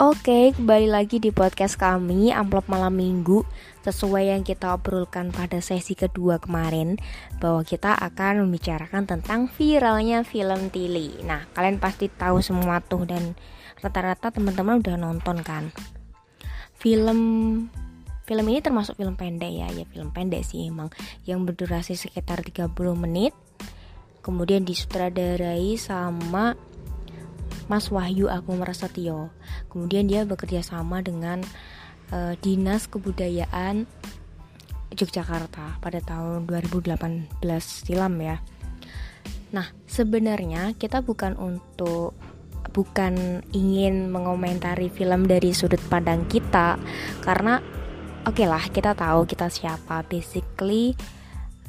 Oke, kembali lagi di podcast kami Amplop Malam Minggu. Sesuai yang kita obrolkan pada sesi kedua kemarin Bahwa kita akan membicarakan tentang viralnya film Tili Nah, kalian pasti tahu semua tuh Dan rata-rata teman-teman udah nonton kan? Film Film ini termasuk film pendek ya. Ya film pendek sih emang Yang berdurasi sekitar 30 menit Kemudian disutradarai sama Mas Wahyu Agung Prasetyo. Kemudian dia bekerja sama dengan uh, Dinas Kebudayaan Yogyakarta pada tahun 2018 silam ya. Nah, sebenarnya kita bukan untuk bukan ingin mengomentari film dari sudut pandang kita karena oke okay lah kita tahu kita siapa basically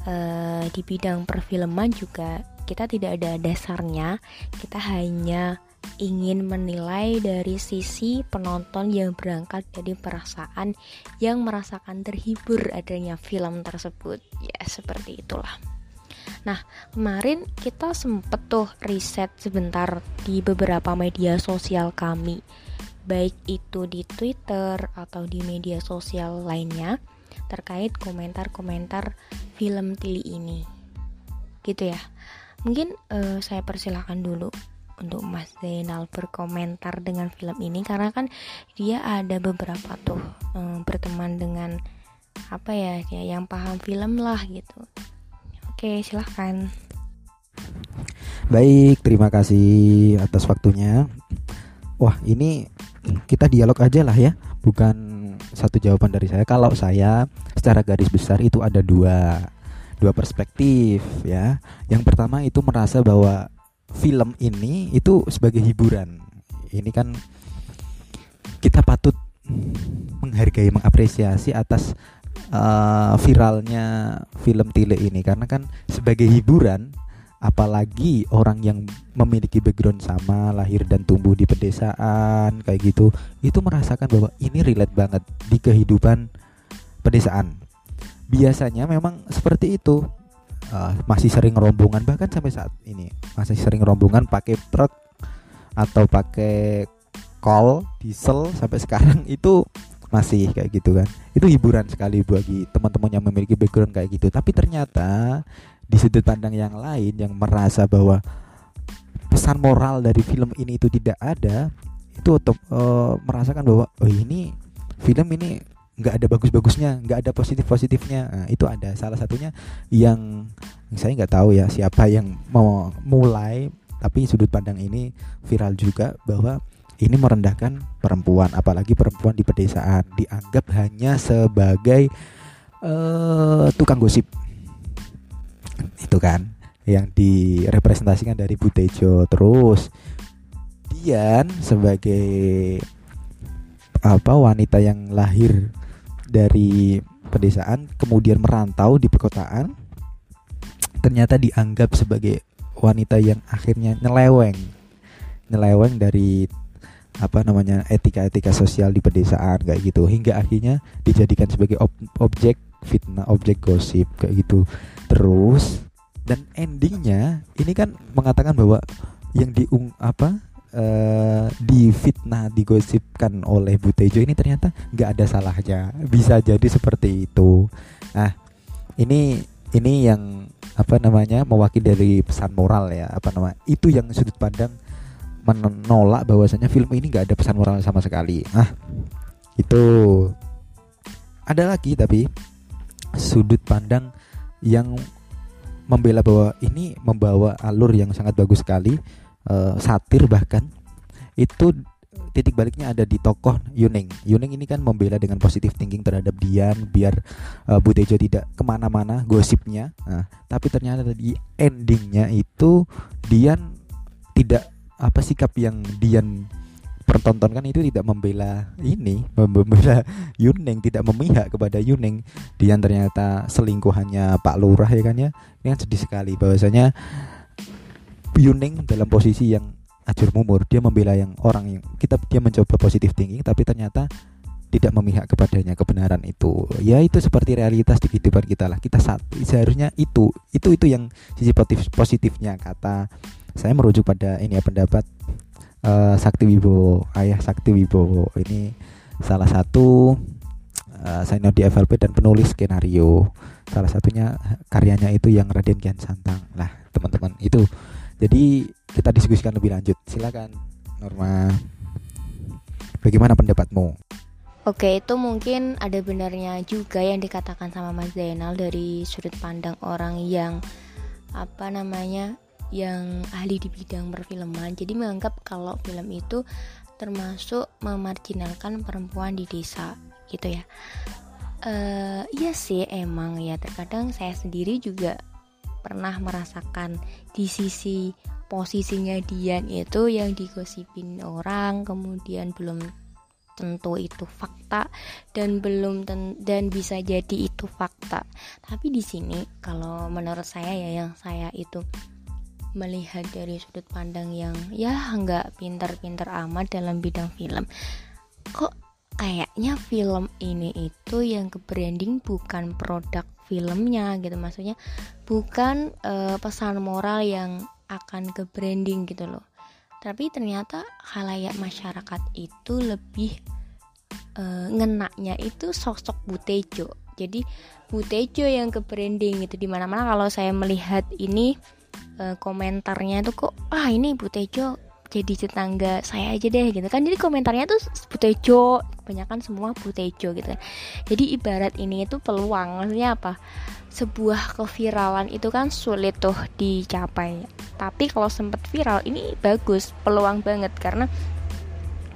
uh, di bidang perfilman juga kita tidak ada dasarnya kita hanya ingin menilai dari sisi penonton yang berangkat dari perasaan yang merasakan terhibur adanya film tersebut. Ya, seperti itulah. Nah, kemarin kita sempet tuh riset sebentar di beberapa media sosial kami. Baik itu di Twitter atau di media sosial lainnya terkait komentar-komentar film Tili ini. Gitu ya. Mungkin uh, saya persilahkan dulu untuk Mas Zainal berkomentar dengan film ini karena kan dia ada beberapa tuh um, berteman dengan apa ya kayak yang paham film lah gitu. Oke, silahkan. Baik, terima kasih atas waktunya. Wah, ini kita dialog aja lah ya, bukan satu jawaban dari saya. Kalau saya secara garis besar itu ada dua dua perspektif ya. Yang pertama itu merasa bahwa film ini itu sebagai hiburan. Ini kan kita patut menghargai, mengapresiasi atas uh, viralnya film Tile ini. Karena kan sebagai hiburan apalagi orang yang memiliki background sama lahir dan tumbuh di pedesaan kayak gitu itu merasakan bahwa ini relate banget di kehidupan pedesaan. Biasanya memang seperti itu uh, masih sering rombongan bahkan sampai saat ini masih sering rombongan pakai truk atau pakai kol diesel sampai sekarang itu masih kayak gitu kan. Itu hiburan sekali bagi teman-teman yang memiliki background kayak gitu. Tapi ternyata di sudut pandang yang lain yang merasa bahwa pesan moral dari film ini itu tidak ada itu untuk uh, merasakan bahwa oh ini film ini nggak ada bagus-bagusnya nggak ada positif-positifnya. Nah, itu ada. Salah satunya yang saya nggak tahu ya siapa yang mau mulai tapi sudut pandang ini viral juga bahwa ini merendahkan perempuan apalagi perempuan di pedesaan dianggap hanya sebagai uh, tukang gosip. Itu kan yang direpresentasikan dari Butejo terus Dian sebagai apa wanita yang lahir dari pedesaan kemudian merantau di perkotaan ternyata dianggap sebagai wanita yang akhirnya nyeleweng. Nyeleweng dari apa namanya etika-etika sosial di pedesaan kayak gitu. Hingga akhirnya dijadikan sebagai ob objek fitnah objek gosip kayak gitu. Terus dan endingnya ini kan mengatakan bahwa yang diung apa uh, difitnah digosipkan oleh Butejo ini ternyata nggak ada salahnya. Bisa jadi seperti itu. Nah ini ini yang apa namanya mewakili dari pesan moral ya apa nama itu yang sudut pandang menolak bahwasanya film ini nggak ada pesan moral sama sekali. Nah itu. Ada lagi tapi sudut pandang yang membela bahwa ini membawa alur yang sangat bagus sekali uh, satir bahkan itu titik baliknya ada di tokoh Yuning. Yuning ini kan membela dengan positif thinking terhadap Dian biar uh, Bu Tejo tidak ke mana-mana gosipnya. Nah, tapi ternyata di endingnya itu Dian tidak apa sikap yang Dian pertontonkan itu tidak membela ini, membela Yuning, tidak memihak kepada Yuning. Dian ternyata selingkuhannya Pak Lurah ya kan ya. Ini kan sedih sekali bahwasanya Yuning dalam posisi yang acur mumur. Dia membela yang orang yang kita dia mencoba positif tinggi tapi ternyata tidak memihak kepadanya kebenaran itu. Ya itu seperti realitas di kehidupan kita lah. Kita saat seharusnya itu itu itu yang sisi positif positifnya. Kata saya merujuk pada ini ya pendapat uh, Sakti Wibowo ayah Sakti Wibowo. Ini salah satu uh, senior di FLP dan penulis skenario. Salah satunya karyanya itu yang Raden Kian Santang lah teman-teman. Itu jadi kita diskusikan lebih lanjut silakan Norma bagaimana pendapatmu Oke, itu mungkin ada benarnya juga yang dikatakan sama Mas Zainal dari sudut pandang orang yang apa namanya yang ahli di bidang perfilman. Jadi menganggap kalau film itu termasuk memarginalkan perempuan di desa gitu ya. Uh, iya sih emang ya terkadang saya sendiri juga pernah merasakan di sisi posisinya Dian itu yang digosipin orang kemudian belum tentu itu fakta dan belum ten dan bisa jadi itu fakta. Tapi di sini kalau menurut saya ya yang saya itu melihat dari sudut pandang yang ya nggak pintar-pintar amat dalam bidang film. Kok kayaknya film ini itu yang ke branding bukan produk filmnya gitu. Maksudnya bukan uh, pesan moral yang akan ke branding gitu loh. Tapi ternyata halayak masyarakat itu lebih uh, ngenaknya itu sosok Butejo jadi Butejo yang ke branding itu di mana-mana kalau saya melihat ini uh, komentarnya itu kok ah ini Butejo jadi tetangga saya aja deh gitu kan. Jadi komentarnya tuh Butejo kebanyakan semua Butejo gitu. Kan jadi ibarat ini itu peluang maksudnya apa? Sebuah keviralan itu kan sulit tuh dicapai. Tapi kalau sempat viral ini bagus peluang banget. Karena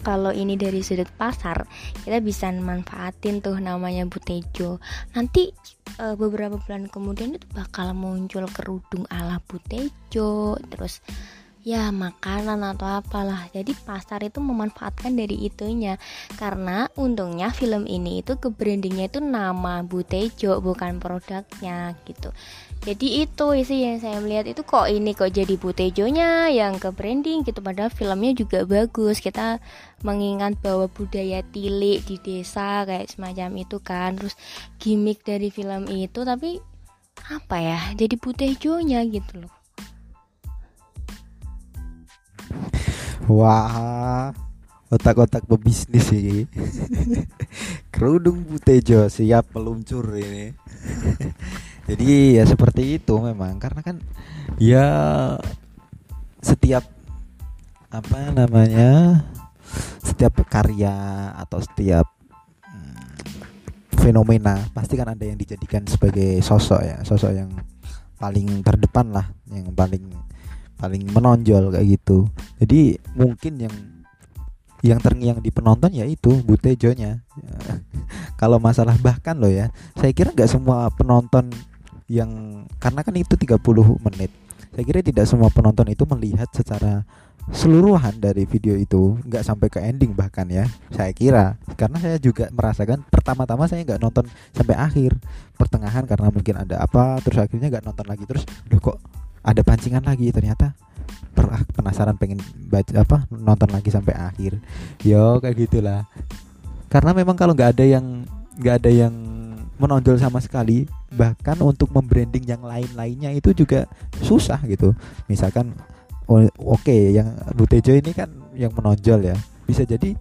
kalau ini dari sudut pasar kita bisa manfaatin tuh namanya Butejo nanti e, beberapa bulan kemudian itu bakal muncul kerudung ala Butejo terus ya makanan atau apalah. Jadi pasar itu memanfaatkan dari itunya. Karena untungnya film ini itu ke brandingnya itu nama Butejo bukan produknya gitu. Jadi itu sih yang saya melihat itu kok ini kok jadi Butejonya yang ke branding gitu. Padahal filmnya juga bagus. Kita mengingat bahwa budaya tilik di desa kayak semacam itu kan. Terus gimmick dari film itu. Tapi apa ya? Jadi Butejonya gitu loh Wah, otak-otak pebisnis ini. Kerudung Butejo siap meluncur ini. Jadi ya seperti itu memang karena kan ya setiap apa namanya setiap karya atau setiap hmm, fenomena pasti kan ada yang dijadikan sebagai sosok ya sosok yang paling terdepan lah yang paling paling menonjol kayak gitu. Jadi mungkin yang yang terngiang di penonton ya itu Butejonya kalau masalah bahkan loh ya saya kira nggak semua penonton yang karena kan itu 30 menit. Saya kira tidak semua penonton itu melihat secara seluruhan dari video itu nggak sampai ke ending bahkan ya. Saya kira karena saya juga merasakan pertama-tama saya nggak nonton sampai akhir. Pertengahan karena mungkin ada apa terus akhirnya nggak nonton lagi terus loh kok ada pancingan lagi ternyata penasaran pengen baca apa nonton lagi sampai akhir. Yo kayak gitulah. Karena memang kalau nggak ada yang nggak ada yang menonjol sama sekali bahkan untuk membranding yang lain-lainnya itu juga susah gitu. Misalkan oh, oke okay, yang Butejo ini kan yang menonjol ya. Bisa jadi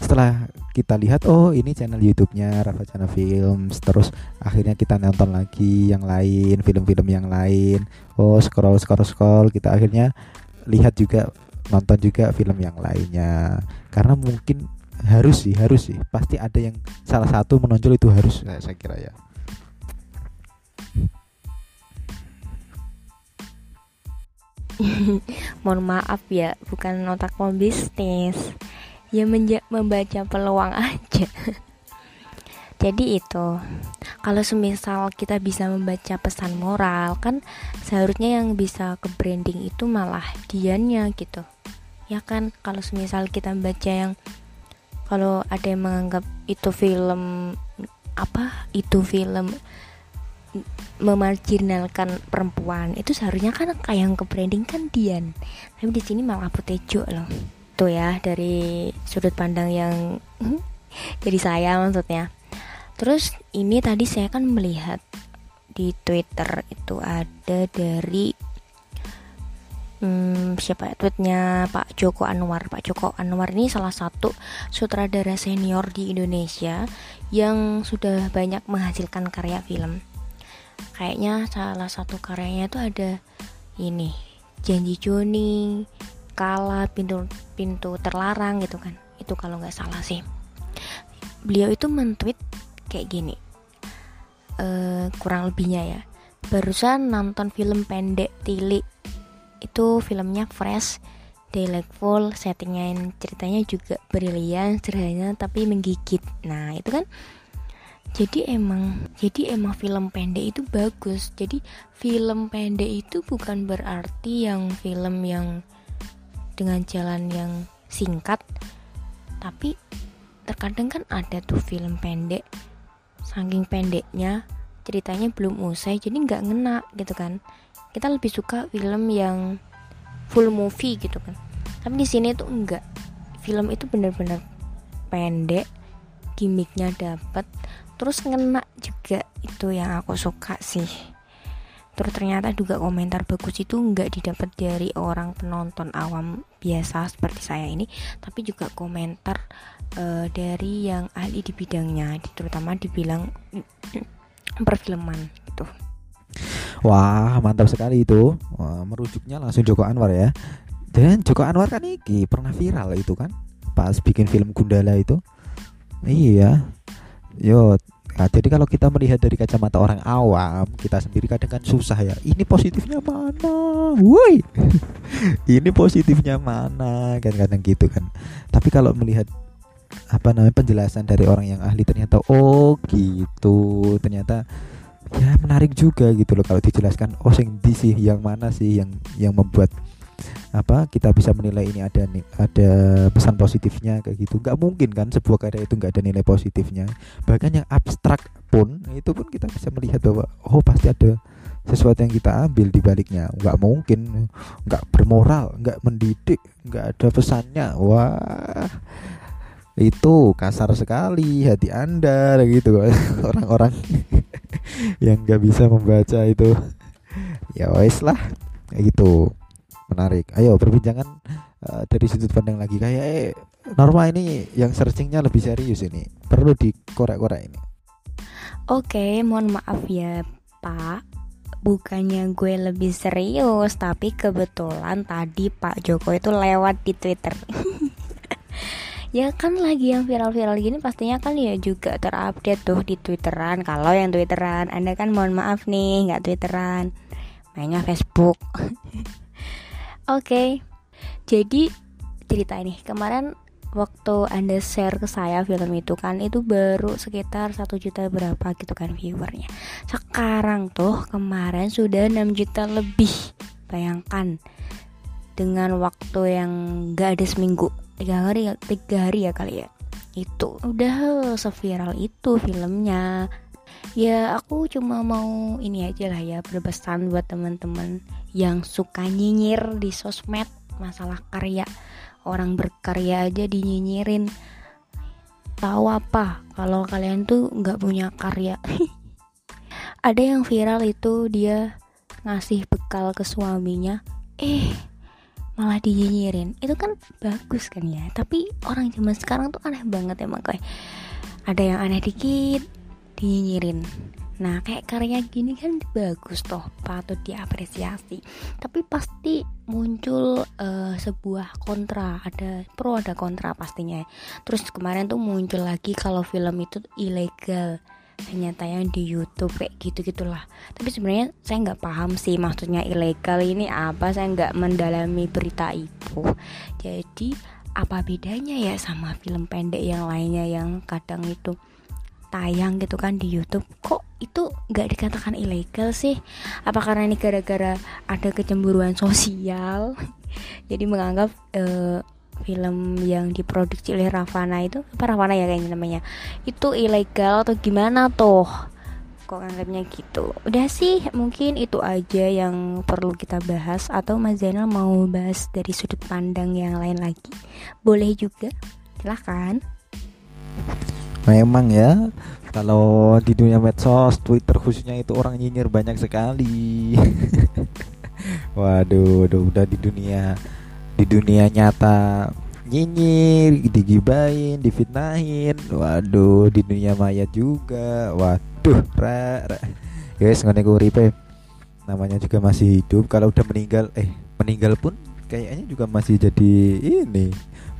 setelah kita lihat oh ini channel YouTube-nya Rafa Channel Films. Terus akhirnya kita nonton lagi yang lain film-film yang lain. Oh scroll scroll scroll. Kita akhirnya lihat juga nonton juga film yang lainnya. Karena mungkin harus sih harus sih. Pasti ada yang salah satu menonjol itu harus. Saya, saya kira ya. Mohon maaf ya bukan otak bisnis ya membaca peluang aja. Jadi itu kalau semisal kita bisa membaca pesan moral kan seharusnya yang bisa ke branding itu malah diannya gitu. Ya kan? Kalau semisal kita baca yang kalau ada yang menganggap itu film apa itu film memarginalkan perempuan itu seharusnya kan kayak yang ke branding kan Dian. Tapi di sini malah Putejo loh itu ya dari sudut pandang yang dari saya maksudnya. Terus ini tadi saya kan melihat di Twitter itu ada dari hmm, siapa ya, tweetnya Pak Joko Anwar. Pak Joko Anwar ini salah satu sutradara senior di Indonesia yang sudah banyak menghasilkan karya film. Kayaknya salah satu karyanya itu ada ini janji Joni kala pintu pintu terlarang gitu kan. Itu kalau nggak salah sih. Beliau itu mentweet kayak gini. Uh, kurang lebihnya ya. Barusan nonton film pendek Tili itu filmnya fresh delightful settingnya ceritanya juga brilian sederhana tapi menggigit. Nah itu kan jadi emang jadi emang film pendek itu bagus. Jadi film pendek itu bukan berarti yang film yang dengan jalan yang singkat tapi terkadang kan ada tuh film pendek. Saking pendeknya ceritanya belum usai jadi nggak ngena gitu kan. Kita lebih suka film yang full movie gitu kan. Tapi di sini tuh enggak film itu bener-bener pendek gimmicknya dapet terus ngena juga. Itu yang aku suka sih terus ternyata juga komentar bagus itu enggak didapat dari orang penonton awam biasa seperti saya ini tapi juga komentar uh, dari yang ahli di bidangnya terutama dibilang perfilman gitu Wah, mantap sekali itu. Wah, merujuknya langsung Joko Anwar ya. Dan Joko Anwar kan iki pernah viral itu kan pas bikin film Gundala itu. Iya. Yo, nah, jadi kalau kita melihat dari kacamata orang awam, kita sendiri kadang kan susah ya. Ini positifnya mana? Woi. ini positifnya mana? Kan kadang gitu kan. Tapi kalau melihat apa namanya penjelasan dari orang yang ahli ternyata oh gitu. Ternyata ya menarik juga gitu loh kalau dijelaskan oh sing di sih yang mana sih yang yang membuat apa kita bisa menilai ini ada nih ada pesan positifnya kayak gitu. Nggak mungkin kan sebuah karya itu nggak ada nilai positifnya. Bahkan yang abstrak pun itu pun kita bisa melihat bahwa oh pasti ada sesuatu yang kita ambil di baliknya. Nggak mungkin nggak bermoral nggak mendidik nggak ada pesannya. Wah itu kasar sekali hati anda gitu. Orang-orang yang nggak bisa membaca itu ya wes lah gitu menarik. Ayo perbincangan uh, dari sudut pandang lagi. Kayak eh, Norma ini yang searchingnya lebih serius ini. Perlu dikorek-korek ini. Oke mohon maaf ya pak. Bukannya gue lebih serius tapi kebetulan tadi Pak Joko itu lewat di Twitter. Ya kan lagi yang viral-viral gini pastinya kan ya juga terupdate tuh di twitteran. Kalau yang twitteran anda kan mohon maaf nih nggak twitteran. Mainnya Facebook oke. Jadi cerita ini kemarin waktu anda share ke saya film itu kan itu baru sekitar satu juta berapa gitu kan viewernya. Sekarang tuh kemarin sudah 6 juta lebih. Bayangkan dengan waktu yang gak ada seminggu tiga hari tiga hari ya kali ya. Itu udah seviral itu filmnya ya aku cuma mau ini aja lah ya berpesan buat teman-teman yang suka nyinyir di sosmed masalah karya. Orang berkarya aja dinyinyirin. Tahu apa? Kalau kalian tuh nggak punya karya. Ada yang viral itu dia ngasih bekal ke suaminya. Eh malah dinyinyirin. Itu kan bagus kan ya? Tapi orang zaman sekarang tuh aneh banget emang kayak ada yang aneh dikit dinyinyirin. Nah kayak karya gini kan bagus toh patut diapresiasi. Tapi pasti muncul uh, sebuah kontra ada pro ada kontra pastinya. Terus kemarin tuh muncul lagi kalau film itu ilegal hanya tayang di YouTube kayak gitu gitulah tapi sebenarnya saya nggak paham sih maksudnya ilegal ini apa saya nggak mendalami berita itu. Jadi apa bedanya ya sama film pendek yang lainnya yang kadang itu tayang gitu kan di YouTube kok itu nggak dikatakan ilegal sih? Apa karena ini gara-gara ada kecemburuan sosial? Jadi menganggap uh, film yang diproduksi oleh Ravana itu apa Ravana ya kayaknya namanya itu ilegal atau gimana tuh kok anggapnya gitu? Udah sih mungkin itu aja yang perlu kita bahas atau Mas Zainal mau bahas dari sudut pandang yang lain lagi. Boleh juga silahkan memang ya kalau di dunia medsos Twitter khususnya itu orang nyinyir banyak sekali. Waduh udah udah di dunia di dunia nyata nyinyir digibain difitnahin. Waduh di dunia maya juga. Waduh ra. guys ngene uripe. Namanya juga masih hidup. Kalau udah meninggal eh meninggal pun kayaknya juga masih jadi ini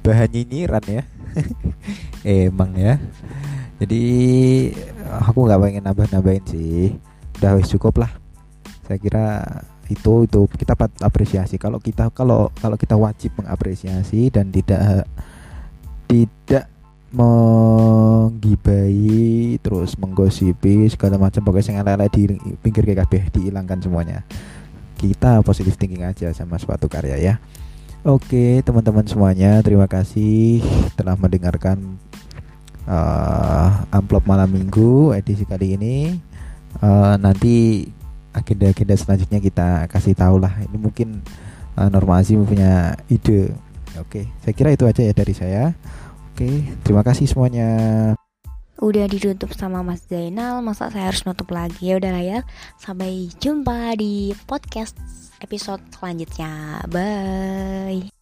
bahan nyinyiran ya. Emang ya. Jadi aku nggak pengen nambah-nambahin sih. Udah wis cukup lah. Saya kira itu itu kita apresiasi. Kalau kita kalau kalau kita wajib mengapresiasi dan tidak tidak menggibai terus menggosipi segala macam pokoknya yang lele di pinggir KKB dihilangkan semuanya. Kita positif thinking aja sama suatu karya ya oke teman-teman semuanya terima kasih telah mendengarkan uh, amplop malam minggu edisi kali ini. Uh, nanti agenda-agenda selanjutnya kita kasih tahu lah. Ini mungkin uh, normasi punya ide. Oke saya kira itu aja ya dari saya. Oke terima kasih semuanya udah ditutup sama Mas Zainal masa saya harus nutup lagi? Ya udahlah ya. Sampai jumpa di podcast episode selanjutnya. Bye